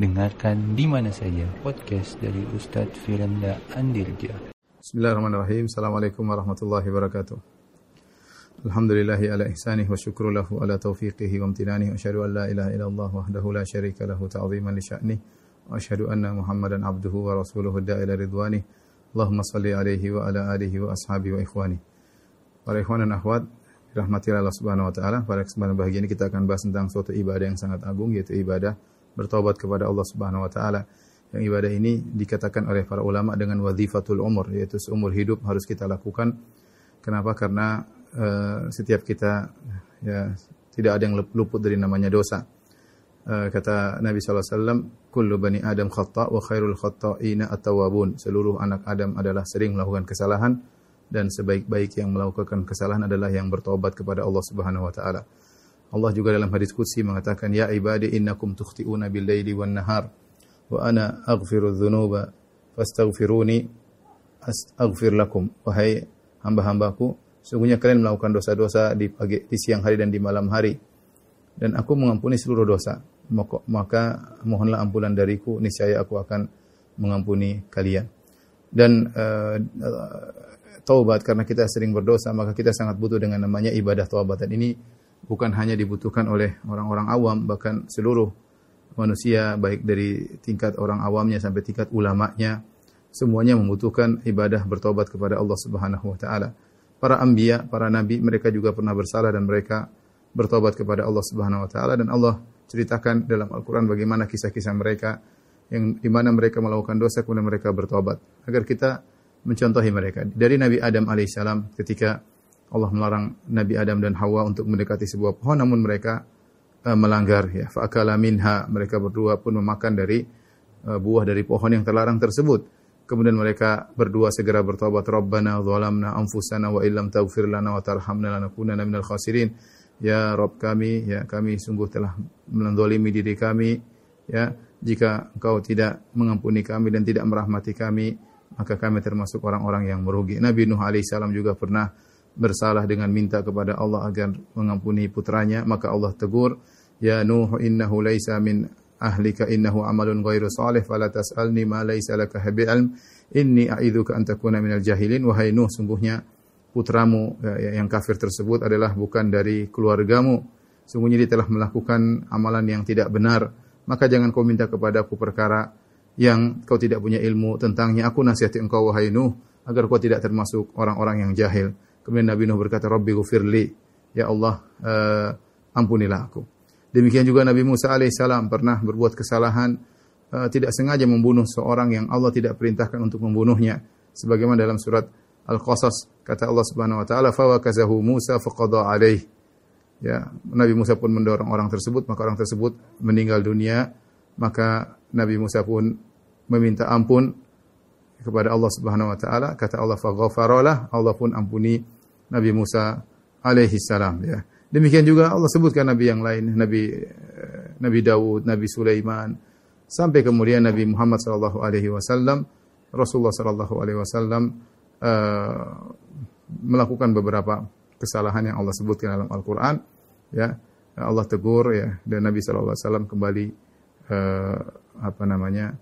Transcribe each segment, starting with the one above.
Dengarkan di mana saja podcast dari Ustadz Firanda Andirja. Bismillahirrahmanirrahim. Assalamualaikum warahmatullahi wabarakatuh. Alhamdulillahi ala ihsanih wa syukru lahu ala taufiqihi wa amtinanih wa asyhadu an la ilaha illallah wahdahu la syarika lahu ta'ziman li sya'nih wa asyhadu anna Muhammadan abduhu wa rasuluhu da'ila ridwanih. Allahumma salli alaihi wa ala alihi wa ashabihi wa ikhwani. Para ikhwan dan akhwat, dirahmati Allah Subhanahu wa taala, pada kesempatan bahagia ini kita akan bahas tentang suatu ibadah yang sangat agung yaitu ibadah bertobat kepada Allah Subhanahu wa taala. Yang ibadah ini dikatakan oleh para ulama dengan wazifatul umur, yaitu seumur hidup harus kita lakukan. Kenapa? Karena uh, setiap kita ya tidak ada yang luput dari namanya dosa. Uh, kata Nabi SAW, Kullu bani Adam khata' wa khairul khata'ina at-tawabun. Seluruh anak Adam adalah sering melakukan kesalahan dan sebaik-baik yang melakukan kesalahan adalah yang bertobat kepada Allah Subhanahu wa taala. Allah juga dalam hadis qudsi mengatakan ya ibadi innakum tukhti'una bil laili wan nahar wa ana aghfiru dzunuba fastaghfiruni astaghfir lakum. Wahai hamba-hambaku sungguhnya kalian melakukan dosa-dosa di pagi di siang hari dan di malam hari. Dan aku mengampuni seluruh dosa. Maka mohonlah ampunan dariku niscaya aku akan mengampuni kalian. Dan uh, taubat karena kita sering berdosa maka kita sangat butuh dengan namanya ibadah taubat. Dan ini bukan hanya dibutuhkan oleh orang-orang awam, bahkan seluruh manusia, baik dari tingkat orang awamnya sampai tingkat ulamanya, semuanya membutuhkan ibadah bertobat kepada Allah Subhanahu wa taala. Para anbiya, para nabi, mereka juga pernah bersalah dan mereka bertobat kepada Allah Subhanahu wa taala dan Allah ceritakan dalam Al-Qur'an bagaimana kisah-kisah mereka yang di mana mereka melakukan dosa kemudian mereka bertobat agar kita mencontohi mereka. Dari Nabi Adam alaihissalam ketika Allah melarang Nabi Adam dan Hawa untuk mendekati sebuah pohon namun mereka uh, melanggar ya. Fa'akala minha mereka berdua pun memakan dari uh, buah dari pohon yang terlarang tersebut. Kemudian mereka berdua segera bertobat Rabbana zalamna anfusana wa illam taghfir lana wa tarhamna lanakunanna minal khasirin. Ya Rabb kami ya kami sungguh telah mendolimi diri kami ya. Jika engkau tidak mengampuni kami dan tidak merahmati kami maka kami termasuk orang-orang yang merugi. Nabi Nuh alaihissalam juga pernah bersalah dengan minta kepada Allah agar mengampuni putranya, maka Allah tegur, "Ya Nuh, innahu laisa min ahlika innahu amalun ghairu salih fala tas'alni ma laisa laka ilm inni a'idzuka an takuna minal jahilin. Wahai Nuh sungguhnya putramu ya, yang kafir tersebut adalah bukan dari keluargamu. Sungguhnya dia telah melakukan amalan yang tidak benar. Maka jangan kau minta kepadaku perkara yang kau tidak punya ilmu tentangnya. Aku nasihati engkau wahai Nuh agar kau tidak termasuk orang-orang yang jahil Kemudian Nabi Nuh berkata, Rabbi gufirli. Ya Allah, uh, ampunilah aku. Demikian juga Nabi Musa alaihissalam pernah berbuat kesalahan, uh, tidak sengaja membunuh seorang yang Allah tidak perintahkan untuk membunuhnya. Sebagaimana dalam surat Al-Qasas, kata Allah subhanahu wa ta'ala, فَوَكَزَهُ Musa فَقَضَى عَلَيْهِ Ya, Nabi Musa pun mendorong orang tersebut, maka orang tersebut meninggal dunia, maka Nabi Musa pun meminta ampun kepada Allah Subhanahu wa taala kata Allah faghfaralah Allah pun ampuni Nabi Musa alaihi salam ya. Demikian juga Allah sebutkan nabi yang lain Nabi eh, Nabi Daud Nabi Sulaiman. Sampai kemudian Nabi Muhammad sallallahu alaihi wasallam Rasulullah sallallahu alaihi wasallam uh, melakukan beberapa kesalahan yang Allah sebutkan dalam Al-Qur'an ya. Allah tegur ya dan Nabi sallallahu alaihi wasallam kembali uh, apa namanya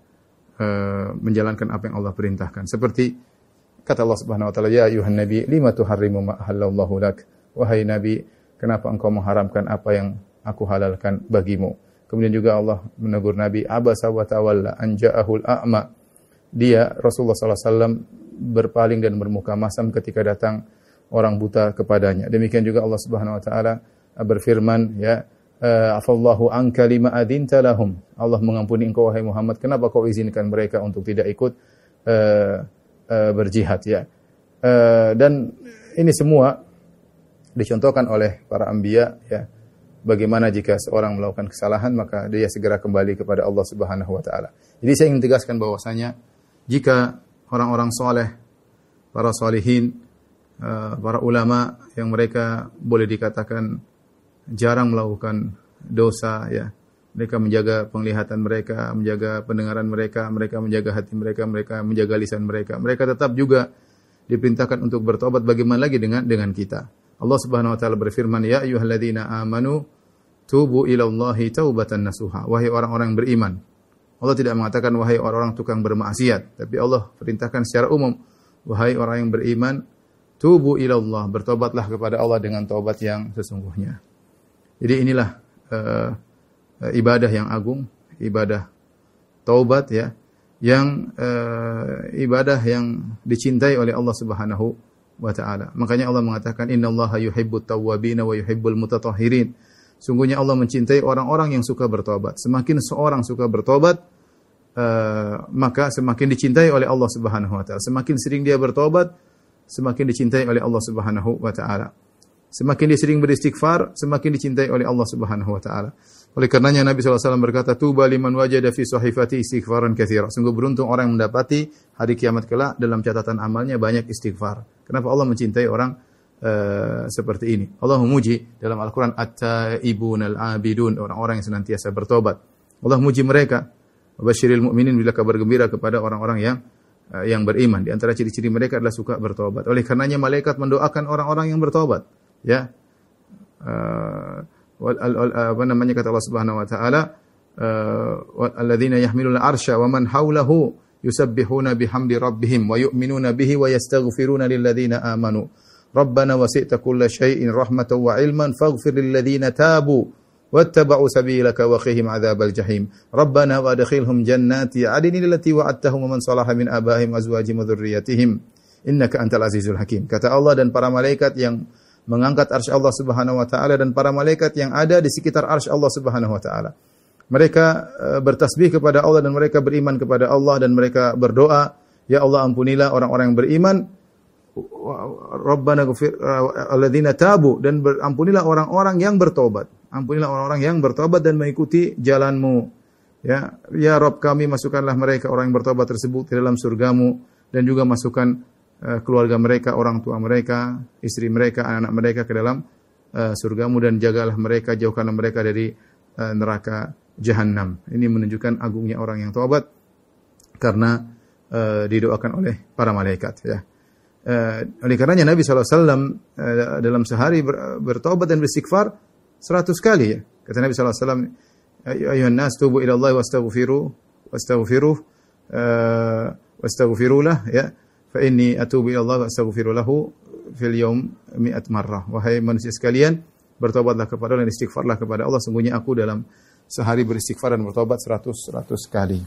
uh, menjalankan apa yang Allah perintahkan. Seperti kata Allah Subhanahu wa taala, "Ya ayuhan nabi, lima tuharrimu ma halallahu lak?" Wahai nabi, kenapa engkau mengharamkan apa yang aku halalkan bagimu? Kemudian juga Allah menegur Nabi, "Abasa wa tawalla an ja'ahul a'ma." Dia Rasulullah SAW berpaling dan bermuka masam ketika datang orang buta kepadanya. Demikian juga Allah Subhanahu wa taala berfirman, ya, uh, afallahu anka lima adinta lahum. Allah mengampuni engkau wahai Muhammad. Kenapa kau izinkan mereka untuk tidak ikut uh, uh, berjihad ya? Uh, dan ini semua dicontohkan oleh para anbiya ya. Bagaimana jika seorang melakukan kesalahan maka dia segera kembali kepada Allah Subhanahu wa taala. Jadi saya ingin tegaskan bahwasanya jika orang-orang soleh, para solihin, para ulama yang mereka boleh dikatakan jarang melakukan dosa ya. Mereka menjaga penglihatan mereka, menjaga pendengaran mereka, mereka menjaga hati mereka, mereka menjaga lisan mereka. Mereka tetap juga diperintahkan untuk bertobat bagaimana lagi dengan dengan kita. Allah Subhanahu wa taala berfirman, "Ya ayyuhalladzina amanu tubu ila Allahi taubatan nasuha." Wahai orang-orang beriman, Allah tidak mengatakan wahai orang-orang tukang bermaksiat, tapi Allah perintahkan secara umum wahai orang yang beriman, tubu ilallah, bertobatlah kepada Allah dengan taubat yang sesungguhnya. Jadi inilah uh, ibadah yang agung, ibadah taubat ya, yang uh, ibadah yang dicintai oleh Allah Subhanahu wa taala. Makanya Allah mengatakan innallaha yuhibbut tawwabin wa yuhibbul mutatahhirin. Sungguhnya Allah mencintai orang-orang yang suka bertobat. Semakin seorang suka bertobat, uh, maka semakin dicintai oleh Allah Subhanahu wa taala. Semakin sering dia bertobat, semakin dicintai oleh Allah Subhanahu wa taala. Semakin dia sering beristighfar, semakin dicintai oleh Allah Subhanahu wa taala. Oleh karenanya Nabi SAW berkata, Tuba liman wajada fi sahifati istighfaran kathira. Sungguh beruntung orang yang mendapati hari kiamat kelak dalam catatan amalnya banyak istighfar. Kenapa Allah mencintai orang uh, seperti ini. Allah memuji dalam Al-Quran At-Taibun Al-Abidun, orang-orang yang senantiasa bertobat. Allah memuji mereka. Basyiril mu'minin bila kabar gembira kepada orang-orang yang uh, yang beriman. Di antara ciri-ciri mereka adalah suka bertobat. Oleh karenanya malaikat mendoakan orang-orang yang bertobat. Ya. Uh, apa namanya kata Allah Subhanahu wa taala alladzina yahmiluna arsya wa man hawlahu yusabbihuna bihamdi rabbihim wa yu'minuna bihi wa yastaghfiruna lilladzina amanu ربنا وسعت كل شيء رحمة وعلما فاغفر للذين تابوا واتبعوا سبيلك وقهم عذاب الجحيم ربنا وادخلهم جنات عدن التي وعدتهم ومن صلح من آبائهم وأزواجهم وذريتهم إنك أنت العزيز الحكيم kata Allah dan para malaikat yang mengangkat arsy Allah Subhanahu wa taala dan para malaikat yang ada di sekitar arsy Allah Subhanahu wa taala. Mereka uh, bertasbih kepada Allah dan mereka beriman kepada Allah dan mereka berdoa, ya Allah ampunilah orang-orang yang beriman Rabbana ghfir uh, alladzina tabu dan ampunilah orang-orang yang bertobat. Ampunilah orang-orang yang bertobat dan mengikuti jalanmu. Ya, ya Rabb kami masukkanlah mereka orang yang bertobat tersebut ke dalam surgamu dan juga masukkan keluarga mereka, orang tua mereka, istri mereka, anak-anak mereka ke dalam uh, surgamu dan jagalah mereka, jauhkanlah mereka dari uh, neraka jahanam. Ini menunjukkan agungnya orang yang tobat karena didoakan oleh para malaikat ya. Oleh karenanya Nabi SAW dalam sehari ber, bertobat dan beristighfar seratus kali ya. Kata Nabi SAW, Ayuhan nas tubu ila Allah wastaghfiru wastaghfiru uh, wastaghfiru lah ya. Fa inni atubu ila Allah wastaghfiru lahu fil yaum mi'at marrah. Wahai manusia sekalian, bertobatlah kepada Allah dan istighfarlah kepada Allah. Sungguhnya aku dalam sehari beristighfar dan bertobat seratus seratus kali.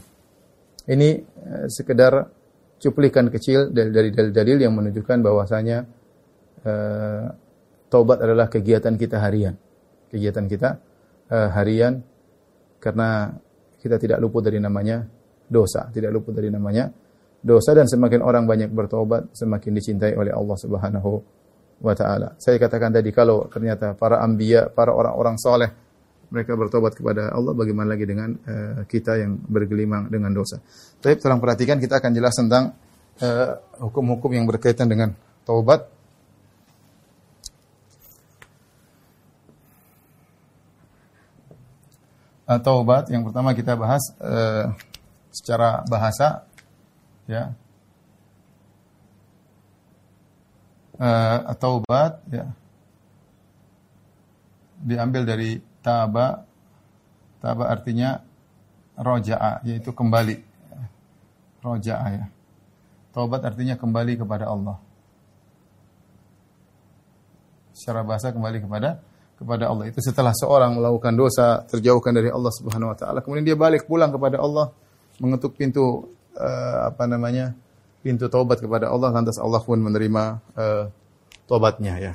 Ini uh, sekedar cuplikan kecil dari dalil-dalil yang menunjukkan bahwasanya uh, taubat adalah kegiatan kita harian. Kegiatan kita uh, harian karena kita tidak luput dari namanya dosa, tidak luput dari namanya dosa dan semakin orang banyak bertobat, semakin dicintai oleh Allah Subhanahu wa taala. Saya katakan tadi kalau ternyata para anbiya, para orang-orang soleh mereka bertobat kepada Allah, bagaimana lagi dengan uh, kita yang bergelimang dengan dosa. Tapi tolong perhatikan, kita akan jelas tentang eh, hukum-hukum uh, yang berkaitan dengan taubat. Uh, taubat yang pertama kita bahas uh, secara bahasa, ya. Uh, taubat, ya. Diambil dari taba. Taba artinya roja'a yaitu kembali. Roja'a ya. Taubat artinya kembali kepada Allah. Secara bahasa kembali kepada kepada Allah. Itu setelah seorang melakukan dosa terjauhkan dari Allah Subhanahu wa taala kemudian dia balik pulang kepada Allah mengetuk pintu uh, apa namanya pintu taubat kepada Allah lantas Allah pun menerima uh, taubatnya ya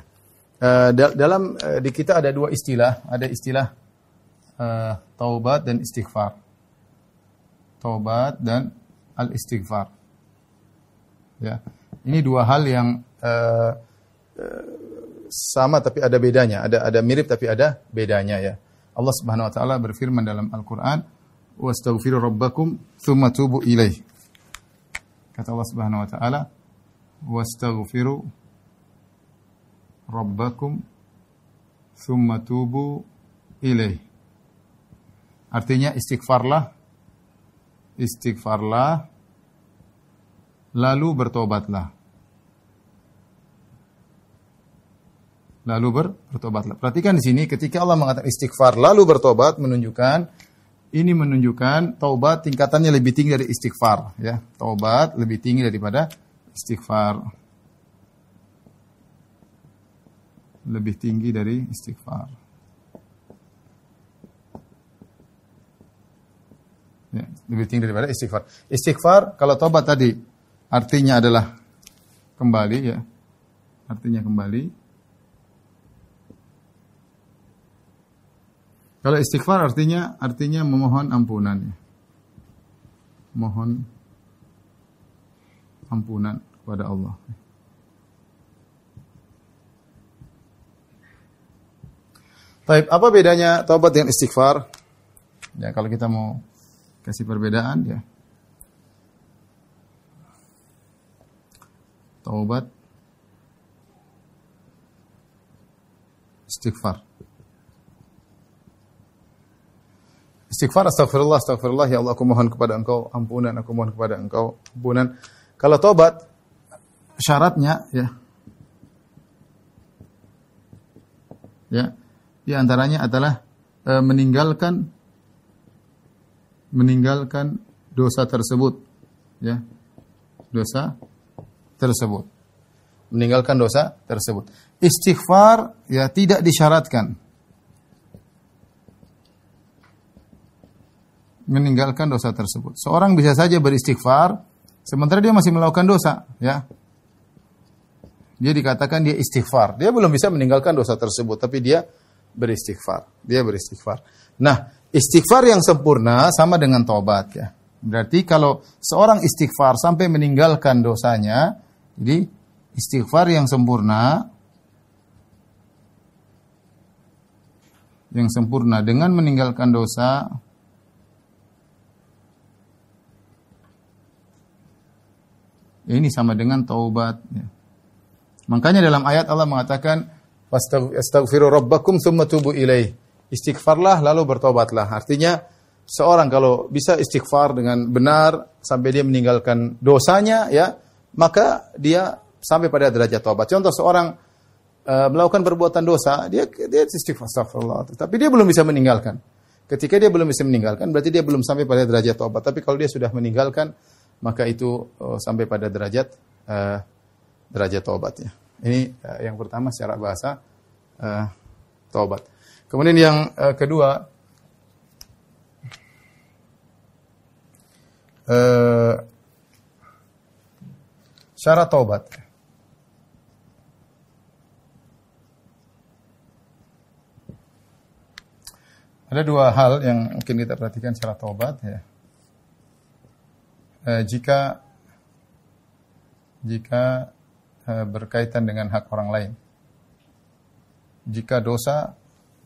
Uh, dalam uh, di kita ada dua istilah, ada istilah uh, taubat dan istighfar. Taubat dan al-istighfar. Ya. Ini dua hal yang uh, sama tapi ada bedanya, ada ada mirip tapi ada bedanya ya. Allah Subhanahu wa taala berfirman dalam Al-Qur'an, "Wastaghfiru rabbakum tsumma tubu ilaih." Kata Allah Subhanahu wa taala, "Wastaghfiru rabbakum thumma tubu ilaih. Artinya istighfarlah istighfarlah lalu bertobatlah. Lalu ber, bertobatlah. Perhatikan di sini ketika Allah mengatakan istighfar lalu bertobat menunjukkan ini menunjukkan taubat tingkatannya lebih tinggi dari istighfar ya. Taubat lebih tinggi daripada istighfar. Lebih tinggi dari istighfar. Ya, lebih tinggi daripada istighfar. Istighfar kalau taubat tadi artinya adalah kembali ya. Artinya kembali. Kalau istighfar artinya artinya memohon ampunan. Ya. Mohon ampunan kepada Allah. Baik, apa bedanya taubat dengan istighfar? Ya, kalau kita mau kasih perbedaan ya. Taubat istighfar. Istighfar astagfirullah astagfirullah ya Allah aku mohon kepada Engkau ampunan aku mohon kepada Engkau ampunan. Kalau tobat syaratnya ya. Ya di antaranya adalah e, meninggalkan meninggalkan dosa tersebut ya. Dosa tersebut. Meninggalkan dosa tersebut. Istighfar ya tidak disyaratkan meninggalkan dosa tersebut. Seorang bisa saja beristighfar sementara dia masih melakukan dosa, ya. Dia dikatakan dia istighfar. Dia belum bisa meninggalkan dosa tersebut, tapi dia beristighfar. Dia beristighfar. Nah, istighfar yang sempurna sama dengan tobat ya. Berarti kalau seorang istighfar sampai meninggalkan dosanya, jadi istighfar yang sempurna yang sempurna dengan meninggalkan dosa Ini sama dengan taubat. Ya. Makanya dalam ayat Allah mengatakan, "Astaghfiru rabbakum tsumma tubu ilaih." Istighfarlah lalu bertobatlah. Artinya seorang kalau bisa istighfar dengan benar sampai dia meninggalkan dosanya ya, maka dia sampai pada derajat taubat. Contoh seorang uh, melakukan perbuatan dosa, dia dia istighfar astagfirullah, tapi dia belum bisa meninggalkan. Ketika dia belum bisa meninggalkan, berarti dia belum sampai pada derajat taubat. Tapi kalau dia sudah meninggalkan, maka itu uh, sampai pada derajat uh, derajat taubatnya. Ini uh, yang pertama secara bahasa uh, taubat. Kemudian yang uh, kedua uh, syarat taubat. Ada dua hal yang mungkin kita perhatikan secara taubat ya eh, jika jika eh, berkaitan dengan hak orang lain. Jika dosa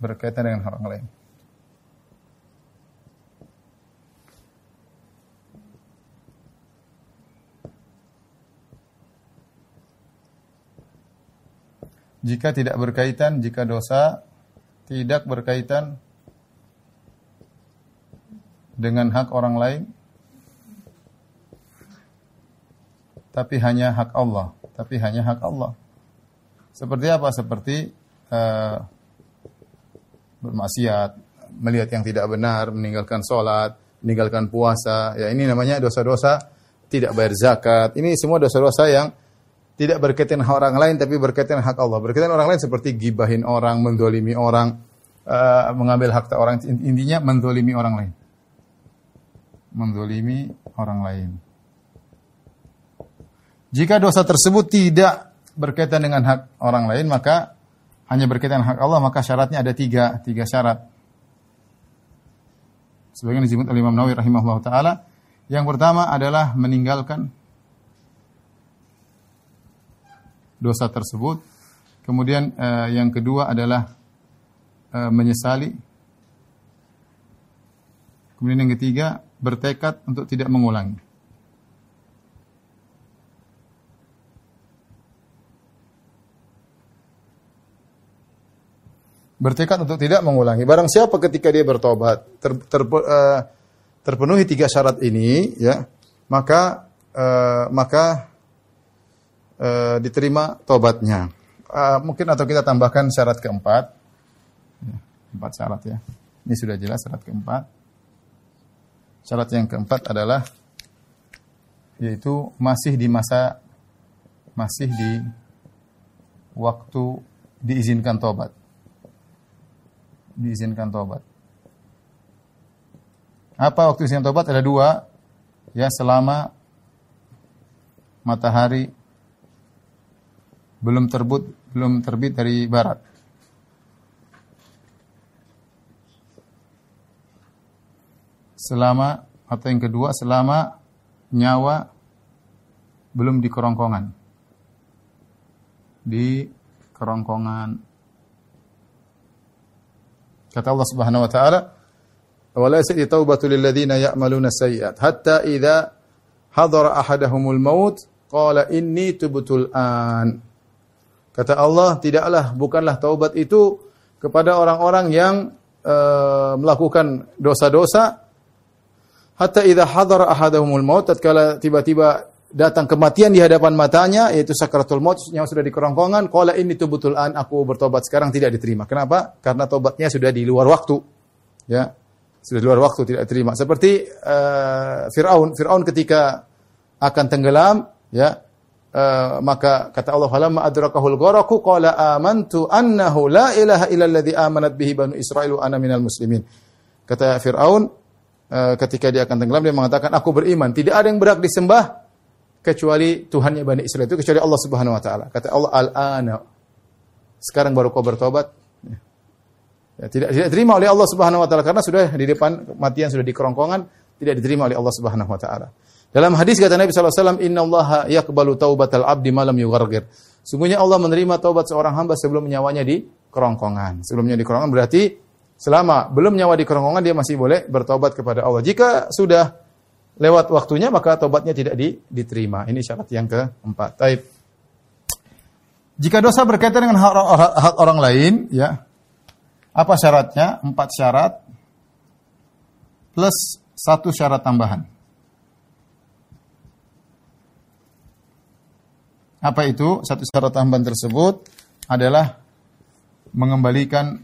berkaitan dengan hak orang lain. Jika tidak berkaitan, jika dosa tidak berkaitan dengan hak orang lain, tapi hanya hak Allah, tapi hanya hak Allah. Seperti apa? Seperti uh, bermaksiat, melihat yang tidak benar, meninggalkan sholat, meninggalkan puasa. Ya ini namanya dosa-dosa tidak bayar zakat. Ini semua dosa-dosa yang tidak berkaitan hak orang lain, tapi berkaitan hak Allah. Berkaitan orang lain seperti gibahin orang, mendolimi orang, uh, mengambil hak orang. Intinya mendolimi orang lain. Mendolimi orang lain. Jika dosa tersebut tidak berkaitan dengan hak orang lain, maka hanya berkaitan dengan hak Allah, maka syaratnya ada tiga, tiga syarat. Sebagian disebut oleh Imam Nawawi rahimahullah taala. Yang pertama adalah meninggalkan dosa tersebut. Kemudian eh, yang kedua adalah eh, menyesali. Kemudian yang ketiga bertekad untuk tidak mengulangi. Bertekad untuk tidak mengulangi. Barang siapa ketika dia bertobat ter, ter, uh, terpenuhi tiga syarat ini, ya maka uh, maka uh, diterima tobatnya. Uh, mungkin atau kita tambahkan syarat keempat, ya, empat syarat ya. Ini sudah jelas syarat keempat. Syarat yang keempat adalah yaitu masih di masa masih di waktu diizinkan tobat. Diizinkan tobat. Apa waktu diizinkan tobat? Ada dua. Ya, selama matahari belum terbit belum terbit dari barat. Selama atau yang kedua selama nyawa belum di kerongkongan. Di kerongkongan. Kata Allah Subhanahu wa taala, "Wa la yasdi taubatu lil ladzina ya'maluna sayyi'at hatta idza hadara ahadahumul maut qala inni tubtul an." Kata Allah, tidaklah bukanlah taubat itu kepada orang-orang yang uh, melakukan dosa-dosa hatta idza hadara ahadahumul maut tatkala tiba-tiba datang kematian di hadapan matanya yaitu sakaratul maut yang sudah di kerongkongan qala ini tubutul an aku bertobat sekarang tidak diterima. Kenapa? Karena tobatnya sudah di luar waktu. Ya sudah di luar waktu tidak diterima. Seperti uh, Firaun. Firaun ketika akan tenggelam ya uh, maka kata Allah falamma adrakahul gharaku qala amantu annahu la ilaha illa alladhi amanat bihi banu Israil ana minal muslimin. Kata Firaun uh, ketika dia akan tenggelam dia mengatakan aku beriman. Tidak ada yang berhak disembah kecuali Tuhannya Bani Israel itu kecuali Allah Subhanahu wa taala. Kata Allah al-ana. Sekarang baru kau bertobat. Ya, tidak tidak diterima oleh Allah Subhanahu wa taala karena sudah di depan kematian sudah di kerongkongan tidak diterima oleh Allah Subhanahu wa taala. Dalam hadis kata Nabi sallallahu alaihi wasallam, "Innallaha yaqbalu taubatal abdi malam yughargir." Sungguhnya Allah menerima taubat seorang hamba sebelum nyawanya di kerongkongan. Sebelumnya di kerongkongan berarti selama belum nyawa di kerongkongan dia masih boleh bertobat kepada Allah. Jika sudah lewat waktunya maka tobatnya tidak di, diterima. Ini syarat yang keempat. Taib. Jika dosa berkaitan dengan hak, hak, hak orang lain, ya apa syaratnya? Empat syarat plus satu syarat tambahan. Apa itu? Satu syarat tambahan tersebut adalah mengembalikan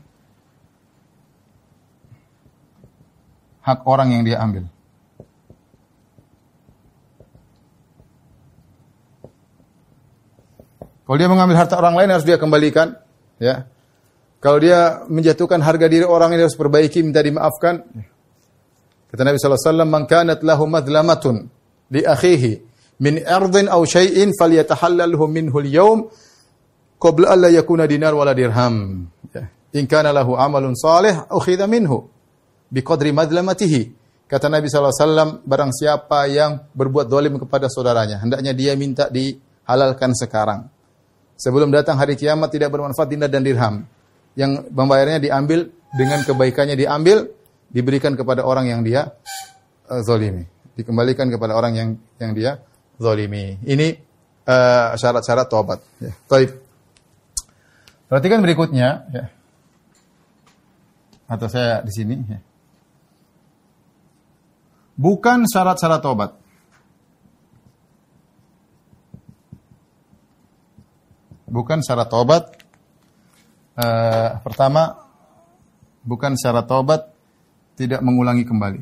hak orang yang dia ambil. Kalau dia mengambil harta orang lain harus dia kembalikan, ya. Kalau dia menjatuhkan harga diri orang ini harus perbaiki, minta dimaafkan. Kata Nabi sallallahu alaihi wasallam, "Man kanat lahu madlamatun li akhihi min ardin aw shay'in falyatahallalhu minhu al-yawm qabla an la yakuna dinar wala dirham." Ya. In kana lahu amalun salih ukhidha minhu biqadri madlamatihi. Kata Nabi sallallahu alaihi wasallam, barang siapa yang berbuat dolim kepada saudaranya, hendaknya dia minta dihalalkan sekarang sebelum datang hari kiamat tidak bermanfaat dinar dan dirham. Yang membayarnya diambil dengan kebaikannya diambil diberikan kepada orang yang dia uh, zalimi. Dikembalikan kepada orang yang yang dia zalimi. Ini uh, syarat-syarat taubat. Ya. Taib. Perhatikan berikutnya ya. Atau saya di sini ya. Bukan syarat-syarat taubat. Bukan syarat tobat. Uh, pertama, bukan syarat tobat tidak mengulangi kembali.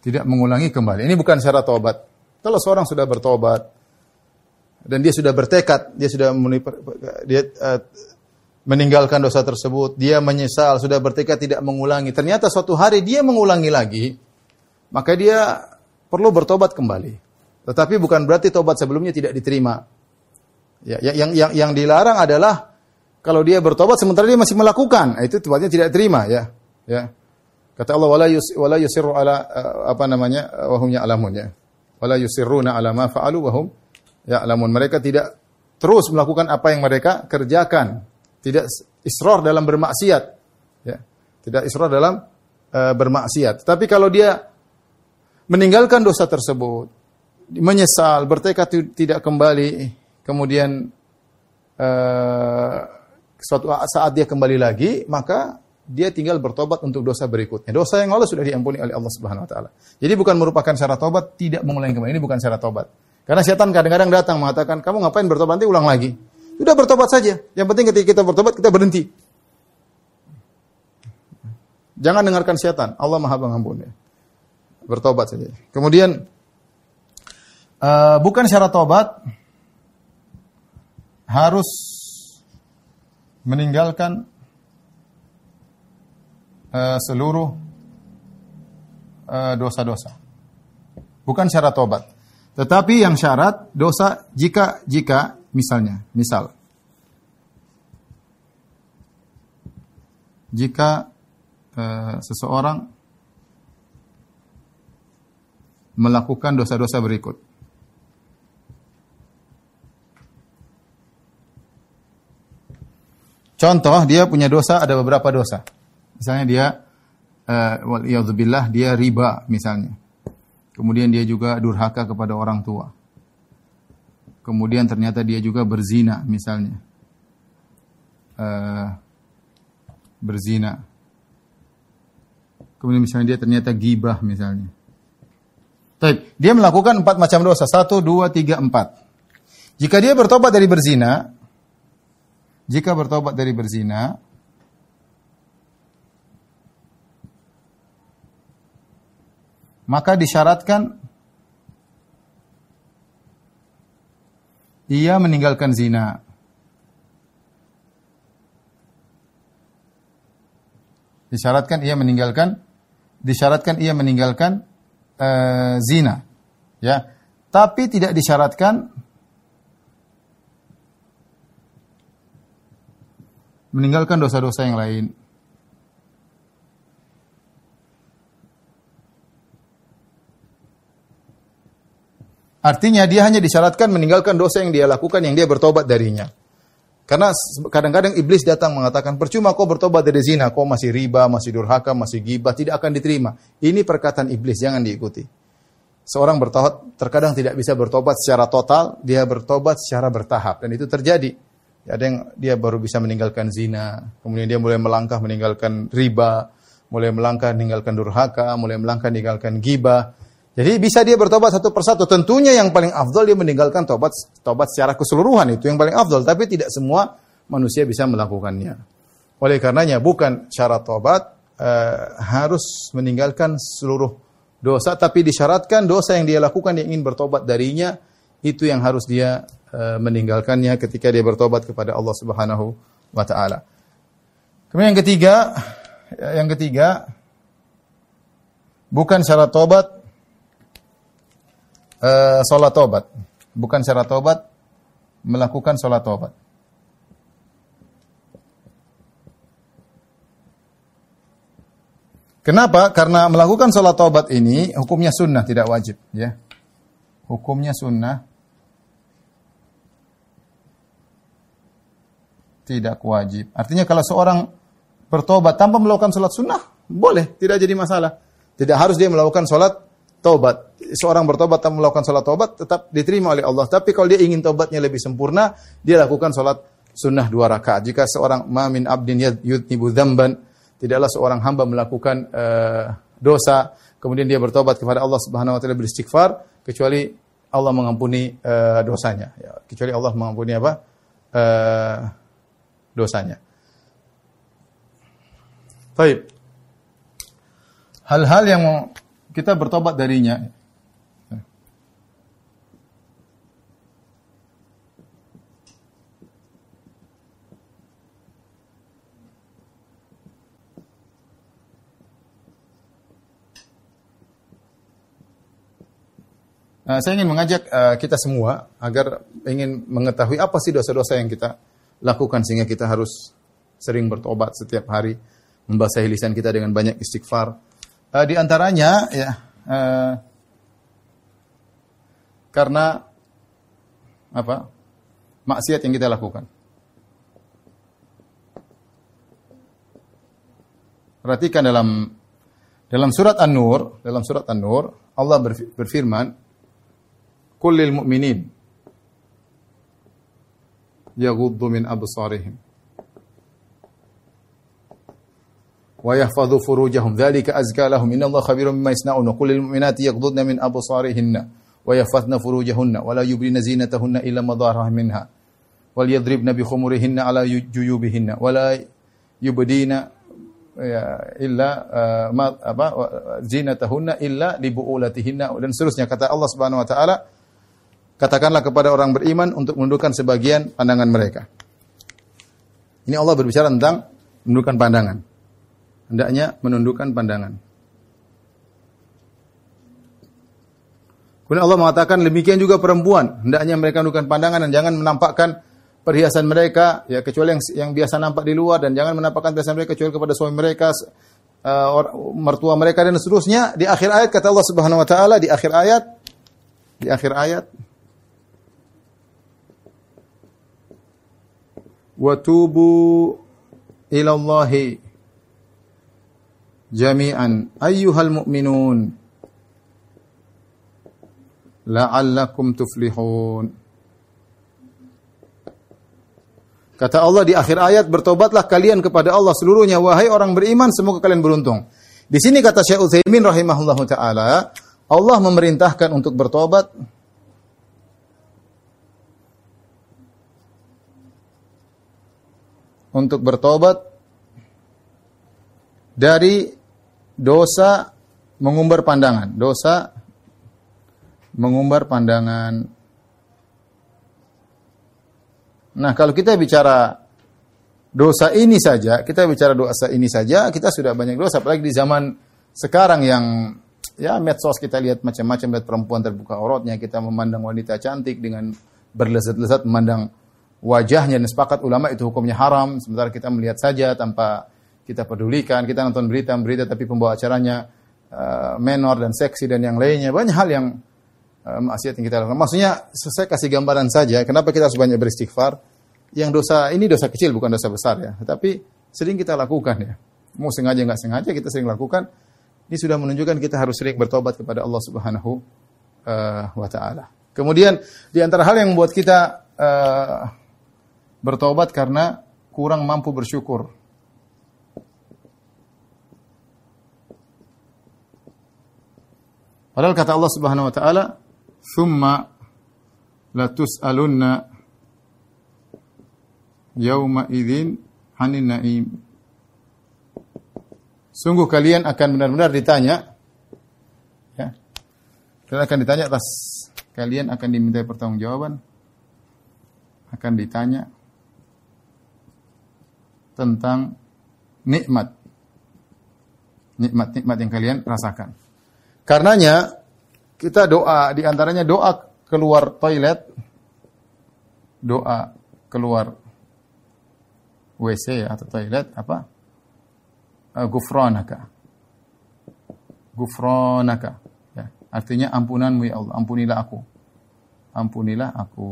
Tidak mengulangi kembali. Ini bukan syarat tobat. Kalau seorang sudah bertobat dan dia sudah bertekad, dia sudah dia uh, meninggalkan dosa tersebut, dia menyesal, sudah bertekad tidak mengulangi. Ternyata suatu hari dia mengulangi lagi, maka dia perlu bertobat kembali. Tetapi bukan berarti tobat sebelumnya tidak diterima. Ya, yang yang yang dilarang adalah kalau dia bertobat sementara dia masih melakukan, nah, itu tobatnya tidak terima ya. Ya. Kata Allah wala yus wala yusirru ala uh, apa namanya wa hum ya'lamun ya. Wala yusirruna ala ma fa'alu wa hum ya'lamun. Mereka tidak terus melakukan apa yang mereka kerjakan. Tidak israr dalam bermaksiat. Ya. Tidak israr dalam uh, bermaksiat. Tapi kalau dia meninggalkan dosa tersebut, menyesal, bertekad tidak kembali, kemudian uh, suatu saat dia kembali lagi, maka dia tinggal bertobat untuk dosa berikutnya. Dosa yang lalu sudah diampuni oleh Allah Subhanahu wa taala. Jadi bukan merupakan syarat tobat, tidak mengulangi kembali. Ini bukan syarat tobat. Karena setan kadang-kadang datang mengatakan, "Kamu ngapain bertobat nanti ulang lagi." Sudah bertobat saja. Yang penting ketika kita bertobat kita berhenti. Jangan dengarkan setan. Allah Maha Pengampun. Bertobat saja. Kemudian uh, bukan syarat tobat harus meninggalkan uh, seluruh uh, dosa-dosa. Bukan syarat tobat. Tetapi yang syarat dosa jika jika misalnya, misal jika uh, seseorang melakukan dosa-dosa berikut. Contoh, dia punya dosa, ada beberapa dosa. Misalnya dia, uh, dia riba misalnya. Kemudian dia juga durhaka kepada orang tua. Kemudian ternyata dia juga berzina misalnya. Uh, berzina. Kemudian misalnya dia ternyata gibah misalnya. Baik, dia melakukan empat macam dosa. Satu, dua, tiga, empat. Jika dia bertobat dari berzina, jika bertobat dari berzina, maka disyaratkan ia meninggalkan zina. Disyaratkan ia meninggalkan disyaratkan ia meninggalkan uh, zina. Ya. Tapi tidak disyaratkan meninggalkan dosa-dosa yang lain. Artinya dia hanya disyaratkan meninggalkan dosa yang dia lakukan yang dia bertobat darinya. Karena kadang-kadang iblis datang mengatakan, percuma kau bertobat dari zina, kau masih riba, masih durhaka, masih gibah, tidak akan diterima. Ini perkataan iblis, jangan diikuti. Seorang bertobat terkadang tidak bisa bertobat secara total, dia bertobat secara bertahap. Dan itu terjadi. Ada yang dia baru bisa meninggalkan zina, kemudian dia mulai melangkah meninggalkan riba, mulai melangkah meninggalkan durhaka, mulai melangkah meninggalkan gibah, jadi bisa dia bertobat satu persatu. Tentunya yang paling afdol dia meninggalkan tobat tobat secara keseluruhan itu yang paling afdol. Tapi tidak semua manusia bisa melakukannya. Oleh karenanya bukan syarat tobat uh, harus meninggalkan seluruh dosa, tapi disyaratkan dosa yang dia lakukan yang ingin bertobat darinya itu yang harus dia uh, meninggalkannya ketika dia bertobat kepada Allah Subhanahu wa taala. Kemudian yang ketiga, yang ketiga bukan syarat tobat uh, sholat tobat. Bukan syarat tobat, melakukan sholat tobat. Kenapa? Karena melakukan sholat tobat ini hukumnya sunnah, tidak wajib. Ya, Hukumnya sunnah, tidak wajib. Artinya kalau seorang bertobat tanpa melakukan sholat sunnah, boleh, tidak jadi masalah. Tidak harus dia melakukan sholat taubat. Seorang bertobat tanpa melakukan salat taubat tetap diterima oleh Allah. Tapi kalau dia ingin taubatnya lebih sempurna, dia lakukan salat sunnah dua rakaat. Jika seorang mamin abdin yudnibu dzamban, tidaklah seorang hamba melakukan uh, dosa, kemudian dia bertobat kepada Allah Subhanahu wa taala beristighfar kecuali Allah mengampuni uh, dosanya. Ya, kecuali Allah mengampuni apa? Uh, dosanya. Baik. Hal-hal yang kita bertobat darinya. Uh, saya ingin mengajak uh, kita semua agar ingin mengetahui apa sih dosa-dosa yang kita lakukan sehingga kita harus sering bertobat setiap hari, membasahi lisan kita dengan banyak istighfar, Uh, di antaranya ya uh, karena apa? maksiat yang kita lakukan. Perhatikan dalam dalam surat An-Nur, dalam surat An-Nur Allah berfirman, "Kullil mu'minin yaghuddu min absarihim." Khabirum bima yasnaun. Wa qul lil mu'minati yaghdudna min absarihinna. Wa yahfazna furujahunna. Wa la yubdina zinatahunna illa ma dhahara minha. Wal yadribna bi khumurihinna ala juyubihinna. Wala yubdina ya illa uh, ma, apa zinatahunna illa li buulatihinna dan seterusnya kata Allah Subhanahu wa taala katakanlah kepada orang beriman untuk menundukkan sebagian pandangan mereka. Ini Allah berbicara tentang menundukkan pandangan. Hendaknya menundukkan pandangan. Kemudian Allah mengatakan demikian juga perempuan, hendaknya mereka menundukkan pandangan dan jangan menampakkan perhiasan mereka ya kecuali yang yang biasa nampak di luar dan jangan menampakkan perhiasan mereka kecuali kepada suami mereka uh, mertua mereka dan seterusnya di akhir ayat kata Allah Subhanahu wa taala di akhir ayat di akhir ayat wa tubu ila jami'an. Ayyuhal mu'minun. La'allakum tuflihun. Kata Allah di akhir ayat, bertobatlah kalian kepada Allah seluruhnya, wahai orang beriman, semoga kalian beruntung. Di sini kata Syekh Utsaimin rahimahullahu taala, Allah memerintahkan untuk bertobat. Untuk bertobat dari dosa mengumbar pandangan, dosa mengumbar pandangan Nah, kalau kita bicara dosa ini saja, kita bicara dosa ini saja, kita sudah banyak dosa. Apalagi di zaman sekarang yang ya medsos kita lihat macam-macam lihat perempuan terbuka auratnya, kita memandang wanita cantik dengan berlezat-lezat memandang wajahnya dan sepakat ulama itu hukumnya haram. Sementara kita melihat saja tanpa kita pedulikan, kita nonton berita-berita tapi pembawa acaranya uh, menor dan seksi dan yang lainnya. Banyak hal yang uh, maksiat yang kita lakukan. Maksudnya saya kasih gambaran saja kenapa kita harus banyak beristighfar. Yang dosa ini dosa kecil bukan dosa besar ya, tapi sering kita lakukan ya. Mau sengaja nggak sengaja kita sering lakukan. Ini sudah menunjukkan kita harus sering bertobat kepada Allah Subhanahu uh, wa taala. Kemudian di antara hal yang membuat kita uh, bertobat karena kurang mampu bersyukur. Padahal kata Allah Subhanahu wa taala, "Tsumma latus'alunna yauma idzin hanin naim." Sungguh kalian akan benar-benar ditanya ya. Kalian akan ditanya atas kalian akan diminta pertanggungjawaban akan ditanya tentang nikmat nikmat-nikmat yang kalian rasakan. Karenanya kita doa di antaranya doa keluar toilet, doa keluar WC atau toilet apa? Uh, gufranaka. Gufranaka. Ya, artinya ampunanmu ya Allah, ampunilah aku. Ampunilah aku.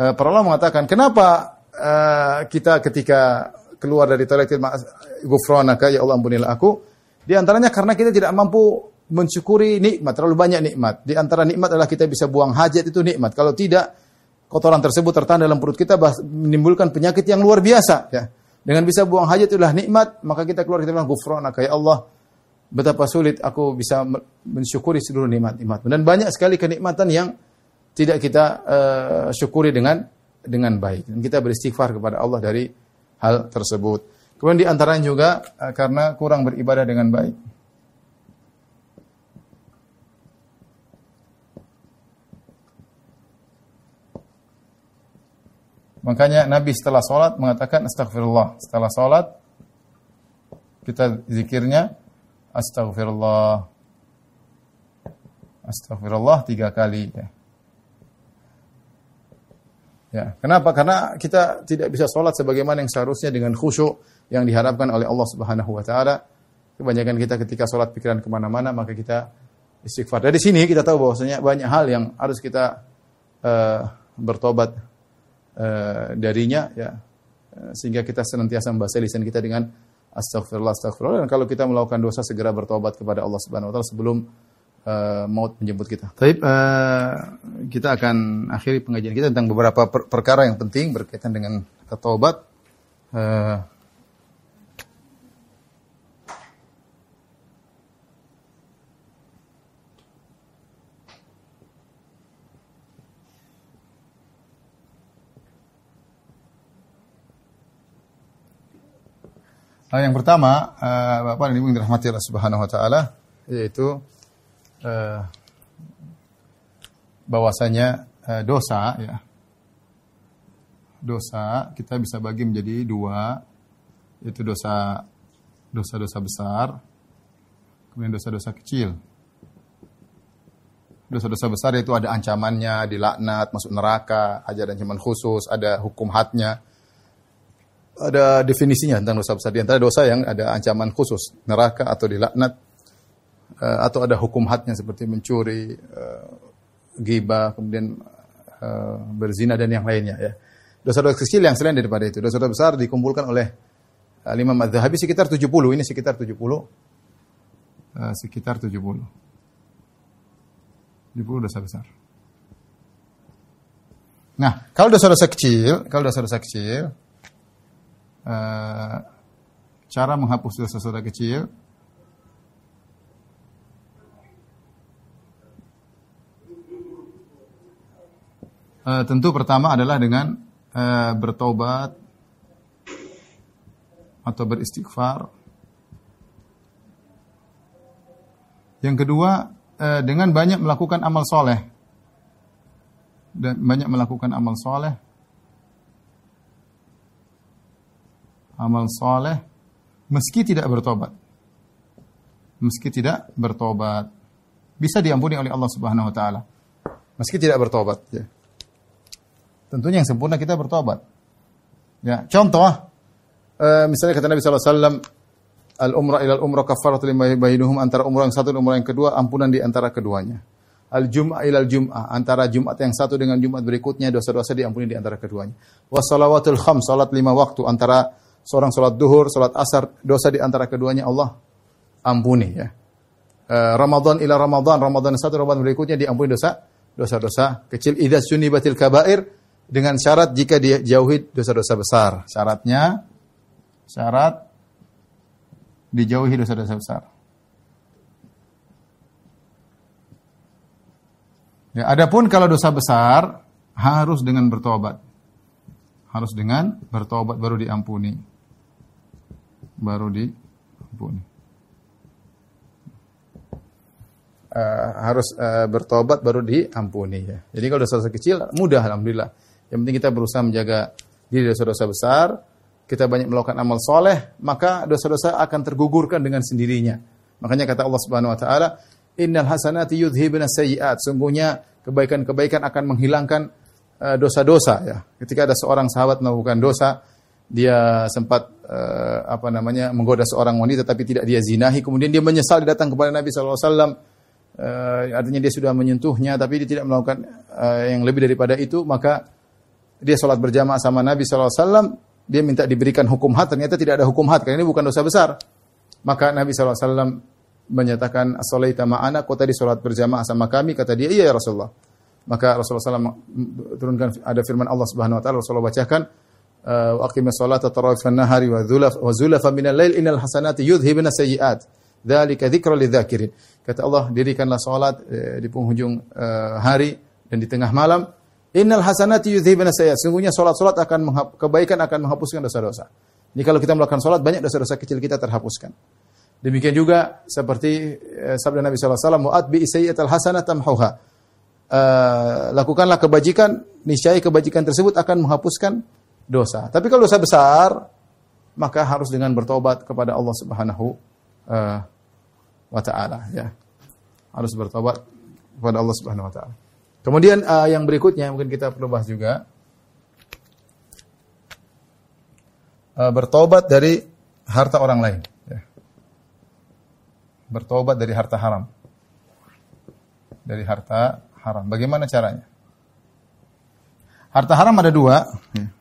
Uh, para ulama mengatakan, kenapa uh, kita ketika keluar dari toilet gufranaka ya Allah ampunilah aku? Di antaranya karena kita tidak mampu mensyukuri nikmat, terlalu banyak nikmat. Di antara nikmat adalah kita bisa buang hajat itu nikmat. Kalau tidak, kotoran tersebut tertahan dalam perut kita menimbulkan penyakit yang luar biasa. Ya. Dengan bisa buang hajat itulah nikmat, maka kita keluar kita bilang gufrona kayak Allah betapa sulit aku bisa mensyukuri seluruh nikmat-nikmat. Dan banyak sekali kenikmatan yang tidak kita uh, syukuri dengan dengan baik. Dan kita beristighfar kepada Allah dari hal tersebut. Kemudian di antaranya juga uh, karena kurang beribadah dengan baik. Makanya Nabi setelah sholat mengatakan astagfirullah. Setelah sholat kita zikirnya astagfirullah. Astagfirullah tiga kali. Ya. ya. Kenapa? Karena kita tidak bisa sholat sebagaimana yang seharusnya dengan khusyuk yang diharapkan oleh Allah Subhanahu wa taala. Kebanyakan kita ketika sholat pikiran ke mana-mana maka kita istighfar. Dari sini kita tahu bahwasanya banyak hal yang harus kita uh, bertobat uh, darinya ya uh, sehingga kita senantiasa membaca lisan kita dengan astagfirullah astagfirullah dan kalau kita melakukan dosa segera bertobat kepada Allah Subhanahu wa taala sebelum uh, maut menjemput kita. Tapi uh, kita akan akhiri pengajian kita tentang beberapa per perkara yang penting berkaitan dengan taubat. Uh, Nah, yang pertama, uh, Bapak dan Ibu yang dirahmati Allah Subhanahu wa taala yaitu uh, bahwasanya uh, dosa ya. Dosa kita bisa bagi menjadi dua, yaitu dosa dosa-dosa besar, kemudian dosa-dosa kecil. Dosa-dosa besar itu ada ancamannya, dilaknat, masuk neraka, ada ancaman khusus, ada hukum hadnya. Ada definisinya tentang dosa besar. Di antara dosa yang ada ancaman khusus, neraka atau dilaknat, eh, atau ada hukum hadnya seperti mencuri, uh, kemudian uh, berzina dan yang lainnya. Ya. Dosa-dosa kecil yang selain daripada itu. Dosa-dosa besar dikumpulkan oleh uh, Imam Madhabi sekitar 70. Ini sekitar 70. Uh, sekitar 70. 70 dosa besar. Nah, kalau dosa-dosa kecil, kalau dosa-dosa kecil, uh, cara menghapus dosa-dosa kecil, uh, tentu pertama adalah dengan uh, bertobat atau beristighfar. Yang kedua, Eh, dengan banyak melakukan amal soleh. Dan banyak melakukan amal soleh amal soleh meski tidak bertobat meski tidak bertobat bisa diampuni oleh Allah Subhanahu wa taala meski tidak bertobat ya. tentunya yang sempurna kita bertobat ya contoh uh, misalnya kata Nabi sallallahu alaihi wasallam al umrah ilal umrah kafaratu lima bainahum antara umrah yang satu dan umrah yang kedua ampunan di antara keduanya. Al jum'ah ilal jum'ah antara Jumat yang satu dengan Jumat berikutnya dosa-dosa diampuni di antara keduanya. Wassalawatul kham salat lima waktu antara seorang salat duhur, salat asar dosa di antara keduanya Allah ampuni ya. Uh, Ramadan ila Ramadan, Ramadan satu Ramadan berikutnya diampuni dosa dosa-dosa kecil idza sunibatil kabair dengan syarat jika dia jauhi dosa-dosa besar. Syaratnya syarat dijauhi dosa-dosa besar. Ya, adapun kalau dosa besar harus dengan bertobat. Harus dengan bertobat baru diampuni. Baru diampuni. Uh, harus uh, bertobat baru diampuni ya. Jadi kalau dosa-dosa kecil mudah alhamdulillah. Yang penting kita berusaha menjaga diri dari dosa-dosa besar, kita banyak melakukan amal soleh, maka dosa-dosa akan tergugurkan dengan sendirinya. Makanya kata Allah Subhanahu Wa Taala, Innal hasanati yudhibna sayyiat. Sungguhnya kebaikan-kebaikan akan menghilangkan uh, dosa-dosa. Ya. Ketika ada seorang sahabat melakukan dosa, dia sempat uh, apa namanya menggoda seorang wanita tapi tidak dia zinahi. Kemudian dia menyesal datang kepada Nabi SAW. Uh, artinya dia sudah menyentuhnya tapi dia tidak melakukan uh, yang lebih daripada itu. Maka dia sholat berjamaah sama Nabi SAW dia minta diberikan hukum had, ternyata tidak ada hukum had, karena ini bukan dosa besar. Maka Nabi SAW menyatakan, As-salaita ma'ana, kau tadi sholat berjamaah sama kami, kata dia, iya ya Rasulullah. Maka Rasulullah SAW turunkan, ada firman Allah Subhanahu Wa Taala, Rasulullah bacakan, wa aqimis salata tarawih nahari wa zulaf wa zulafa minal lail innal hasanati yudhibna sayyi'at dzalika dzikra lidzakirin kata Allah dirikanlah salat eh, di penghujung eh, hari dan di tengah malam Innal hasanati yudhibna sayyi'at. Sungguhnya salat-salat akan kebaikan akan menghapuskan dosa-dosa. Ini kalau kita melakukan salat banyak dosa-dosa kecil kita terhapuskan. Demikian juga seperti eh, sabda Nabi sallallahu alaihi wasallam, "Mu'at bi sayyi'atal hasanah tamhuha." Uh, lakukanlah kebajikan, niscaya kebajikan tersebut akan menghapuskan dosa. Tapi kalau dosa besar, maka harus dengan bertobat kepada Allah Subhanahu uh, wa taala ya. Harus bertobat kepada Allah Subhanahu wa taala. Kemudian uh, yang berikutnya mungkin kita perlu bahas juga uh, bertobat dari harta orang lain. Ya. Bertobat dari harta haram. Dari harta haram. Bagaimana caranya? Harta haram ada dua. Ya.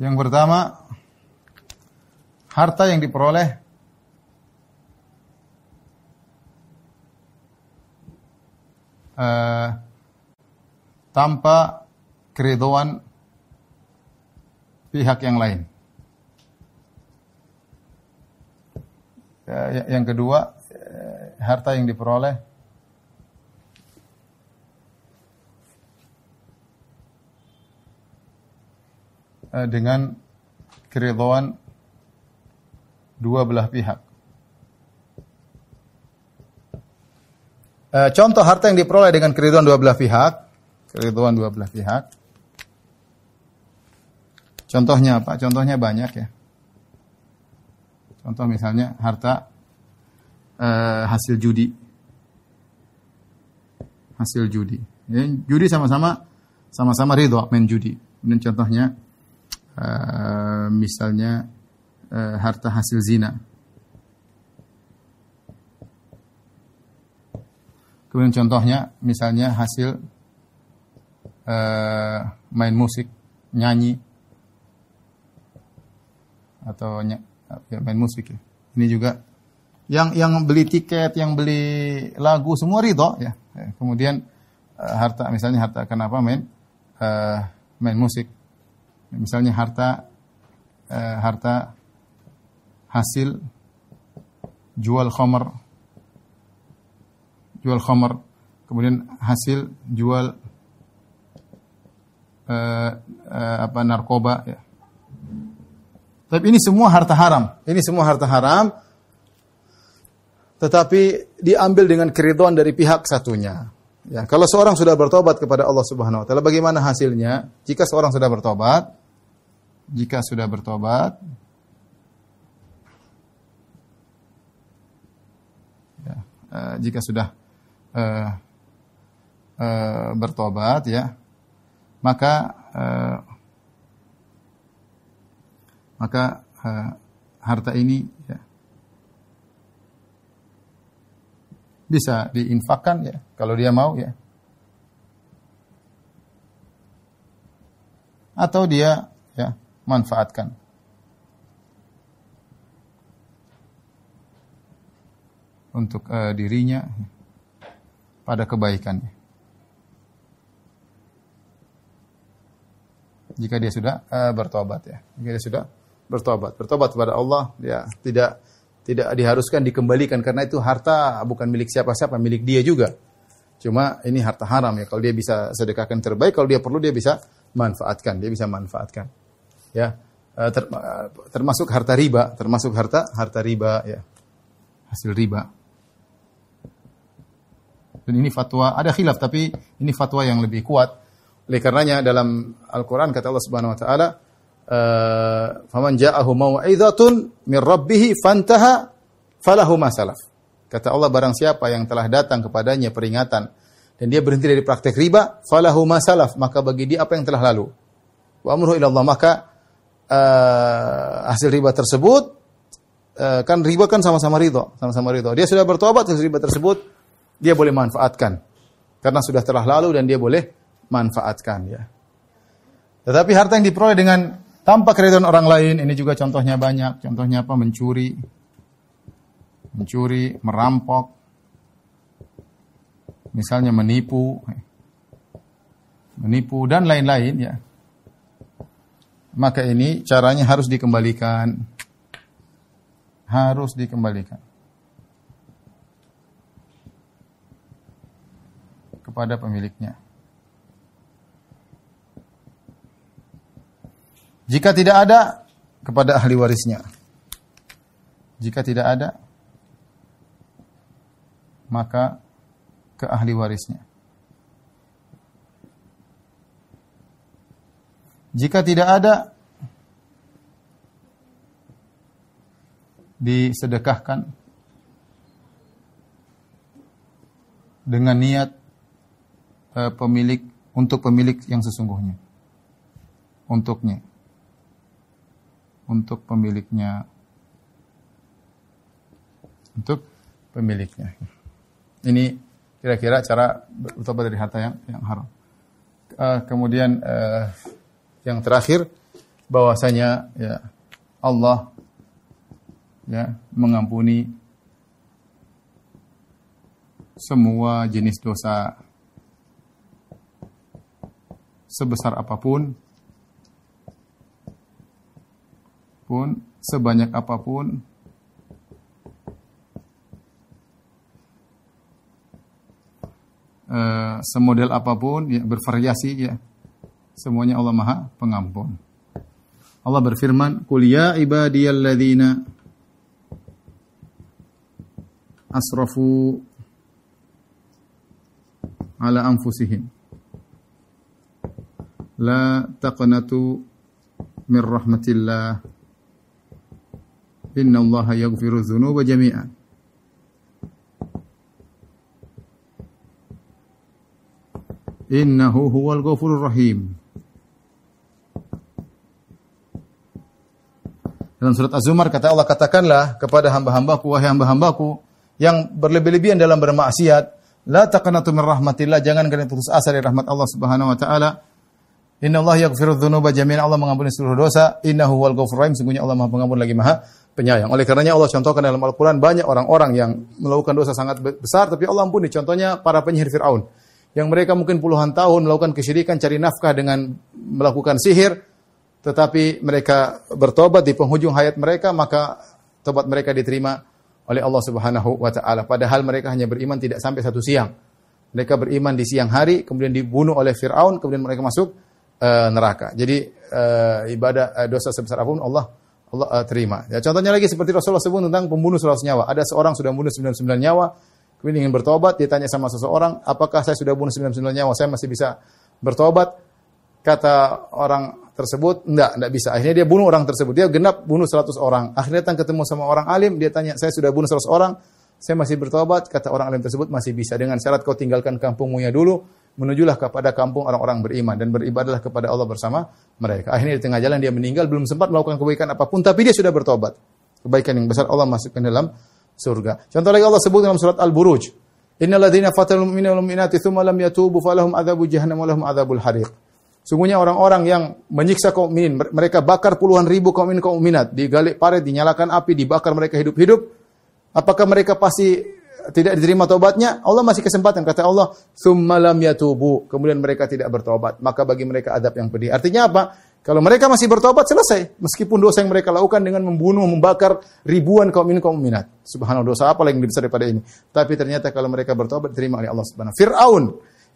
Yang pertama harta yang diperoleh uh, tanpa keriduan pihak yang lain. Uh, yang kedua, uh, harta yang diperoleh dengan keridhaan dua belah pihak. Uh, contoh harta yang diperoleh dengan keridhaan dua belah pihak, keridhaan dua belah pihak. Contohnya apa? Contohnya banyak ya. Contoh misalnya harta uh, hasil judi. Hasil judi. Ya, judi sama-sama sama-sama ridho main judi. Kemudian contohnya uh, misalnya uh, harta hasil zina. Kemudian contohnya misalnya hasil uh, main musik, nyanyi atau ny ya, main musik ya. Ini juga yang yang beli tiket, yang beli lagu semua ridho ya. Kemudian uh, harta misalnya harta kenapa main uh, main musik. Misalnya harta uh, harta hasil jual khamar jual khamar kemudian hasil jual uh, uh, apa narkoba ya. Tapi ini semua harta haram. Ini semua harta haram tetapi diambil dengan keridhaan dari pihak satunya. Ya, kalau seorang sudah bertobat kepada Allah Subhanahu wa taala, bagaimana hasilnya? Jika seorang sudah bertobat, jika sudah bertobat, ya, uh, jika sudah uh, uh, bertobat, ya, maka uh, maka uh, harta ini ya, bisa diinfakkan ya kalau dia mau ya. Atau dia ya manfaatkan. Untuk uh, dirinya pada kebaikannya. Jika dia sudah uh, bertobat ya. Jika dia sudah bertobat, bertobat kepada Allah, dia tidak tidak diharuskan dikembalikan karena itu harta bukan milik siapa-siapa, milik dia juga. Cuma ini harta haram ya. Kalau dia bisa sedekahkan terbaik, kalau dia perlu dia bisa manfaatkan, dia bisa manfaatkan. Ya. Eh, ter, termasuk harta riba, termasuk harta harta riba ya. Hasil riba. Dan ini fatwa, ada khilaf tapi ini fatwa yang lebih kuat. Oleh karenanya dalam Al-Qur'an kata Allah Subhanahu wa taala, Eh, faman ja'ahu mau'izatun min rabbih fantaha falahu masalaf. Kata Allah barang siapa yang telah datang kepadanya peringatan dan dia berhenti dari praktek riba, falahu masalaf, maka bagi dia apa yang telah lalu. Wa amruhu ila Allah, maka uh, hasil riba tersebut uh, kan riba kan sama-sama ridho, sama-sama ridho. Dia sudah bertobat hasil riba tersebut, dia boleh manfaatkan. Karena sudah telah lalu dan dia boleh manfaatkan ya. Tetapi harta yang diperoleh dengan tanpa keridhaan orang lain. Ini juga contohnya banyak. Contohnya apa? Mencuri, mencuri, merampok, misalnya menipu, menipu dan lain-lain ya. Maka ini caranya harus dikembalikan. Harus dikembalikan. kepada pemiliknya. Jika tidak ada kepada ahli warisnya. Jika tidak ada maka ke ahli warisnya. Jika tidak ada disedekahkan dengan niat uh, pemilik untuk pemilik yang sesungguhnya. Untuknya untuk pemiliknya. Untuk pemiliknya. Ini kira-kira cara bertobat dari harta yang yang haram. Uh, kemudian uh, yang terakhir bahwasanya ya Allah ya mengampuni semua jenis dosa sebesar apa pun pun sebanyak apa pun uh, semodel apa pun ya bervariasi ya semuanya Allah Maha Pengampun. Allah berfirman, "Qul ya ibadiyalladzina asrafu ala anfusihim. La taqnatu min rahmatillah. Inna Allah yaghfiru dhunuba jami'an. Innahu huwal ghafurur rahim Dalam surat Az-Zumar kata Allah katakanlah kepada hamba-hambaku wahai hamba-hambaku yang berlebih-lebihan dalam bermaksiat, la taqnatu min rahmatillah, jangan kalian putus asa dari rahmat Allah Subhanahu wa taala. Inna Allah yaghfiru dzunuba jami'an. Allah mengampuni seluruh dosa. Innahu huwal ghafurur rahim. Sungguhnya Allah Maha Pengampun lagi Maha Penyayang. Oleh karenanya Allah contohkan dalam Al-Qur'an banyak orang-orang yang melakukan dosa sangat besar tapi Allah ampuni. Contohnya para penyihir Firaun yang mereka mungkin puluhan tahun melakukan kesyirikan, cari nafkah dengan melakukan sihir, tetapi mereka bertobat di penghujung hayat mereka, maka tobat mereka diterima oleh Allah Subhanahu wa taala. Padahal mereka hanya beriman tidak sampai satu siang. Mereka beriman di siang hari, kemudian dibunuh oleh Firaun, kemudian mereka masuk uh, neraka. Jadi uh, ibadah uh, dosa sebesar apa pun Allah Allah uh, terima. Ya, contohnya lagi seperti Rasulullah sebut tentang pembunuh 100 nyawa. Ada seorang sudah membunuh 99 nyawa, kemudian ingin bertobat, dia tanya sama seseorang, apakah saya sudah bunuh 99 nyawa, saya masih bisa bertobat? Kata orang tersebut, enggak, enggak bisa. Akhirnya dia bunuh orang tersebut. Dia genap bunuh 100 orang. Akhirnya datang ketemu sama orang alim, dia tanya, saya sudah bunuh 100 orang, saya masih bertobat. Kata orang alim tersebut, masih bisa. Dengan syarat kau tinggalkan kampungmu ya dulu, menujulah kepada kampung orang-orang beriman dan beribadahlah kepada Allah bersama mereka. Akhirnya di tengah jalan dia meninggal, belum sempat melakukan kebaikan apa pun, tapi dia sudah bertobat. Kebaikan yang besar Allah masukkan dalam surga. Contoh lagi Allah sebut dalam surat Al-Buruj. Innal ladzina fatalul mu'minina wal mu'minati tsumma lam yatubu falahum adzabu jahannam wa lahum adzabul hariq. Sungguhnya orang-orang yang menyiksa kaum mukminin, mereka bakar puluhan ribu kaum mukminin kaum mukminat, digalik paret, dinyalakan api, dibakar mereka hidup-hidup. Apakah mereka pasti tidak diterima tobatnya? Allah masih kesempatan kata Allah, "Tsumma lam yatubu." Kemudian mereka tidak bertobat, maka bagi mereka adab yang pedih. Artinya apa? Kalau mereka masih bertobat selesai, meskipun dosa yang mereka lakukan dengan membunuh, membakar ribuan kaum mukminin kaum mukminat. Subhanallah, dosa apa lagi yang lebih besar daripada ini? Tapi ternyata kalau mereka bertobat diterima oleh Allah Subhanahu. Firaun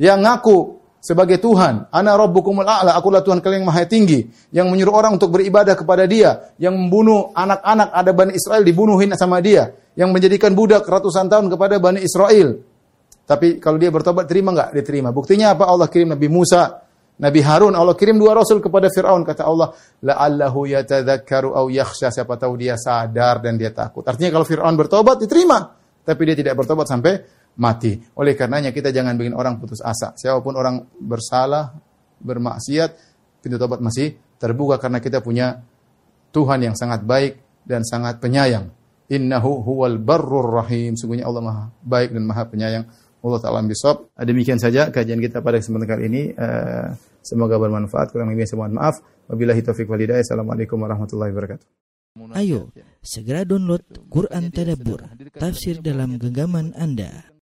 yang ngaku sebagai Tuhan. Ana rabbukumul a'la, akulah Tuhan kalian yang maha tinggi. Yang menyuruh orang untuk beribadah kepada dia. Yang membunuh anak-anak ada Bani Israel dibunuhin sama dia. Yang menjadikan budak ratusan tahun kepada Bani Israel. Tapi kalau dia bertobat terima nggak? Diterima. Buktinya apa? Allah kirim Nabi Musa, Nabi Harun. Allah kirim dua rasul kepada Fir'aun. Kata Allah, la'allahu yatadzakkaru au yakhsha. Siapa tahu dia sadar dan dia takut. Artinya kalau Fir'aun bertobat diterima. Tapi dia tidak bertobat sampai mati. Oleh karenanya kita jangan bikin orang putus asa. Siapa pun orang bersalah, bermaksiat, pintu tobat masih terbuka karena kita punya Tuhan yang sangat baik dan sangat penyayang. Innahu huwal barrur rahim. Sungguhnya Allah Maha baik dan Maha penyayang. Allah Ta'ala bisawab. Demikian saja kajian kita pada kesempatan kali ini. Uh, semoga bermanfaat. Kurang lebih saya mohon maaf. Wabillahi taufiq walhidayah. Assalamualaikum warahmatullahi wabarakatuh. Ayo, segera download Quran Tadabbur, tafsir dalam genggaman Anda.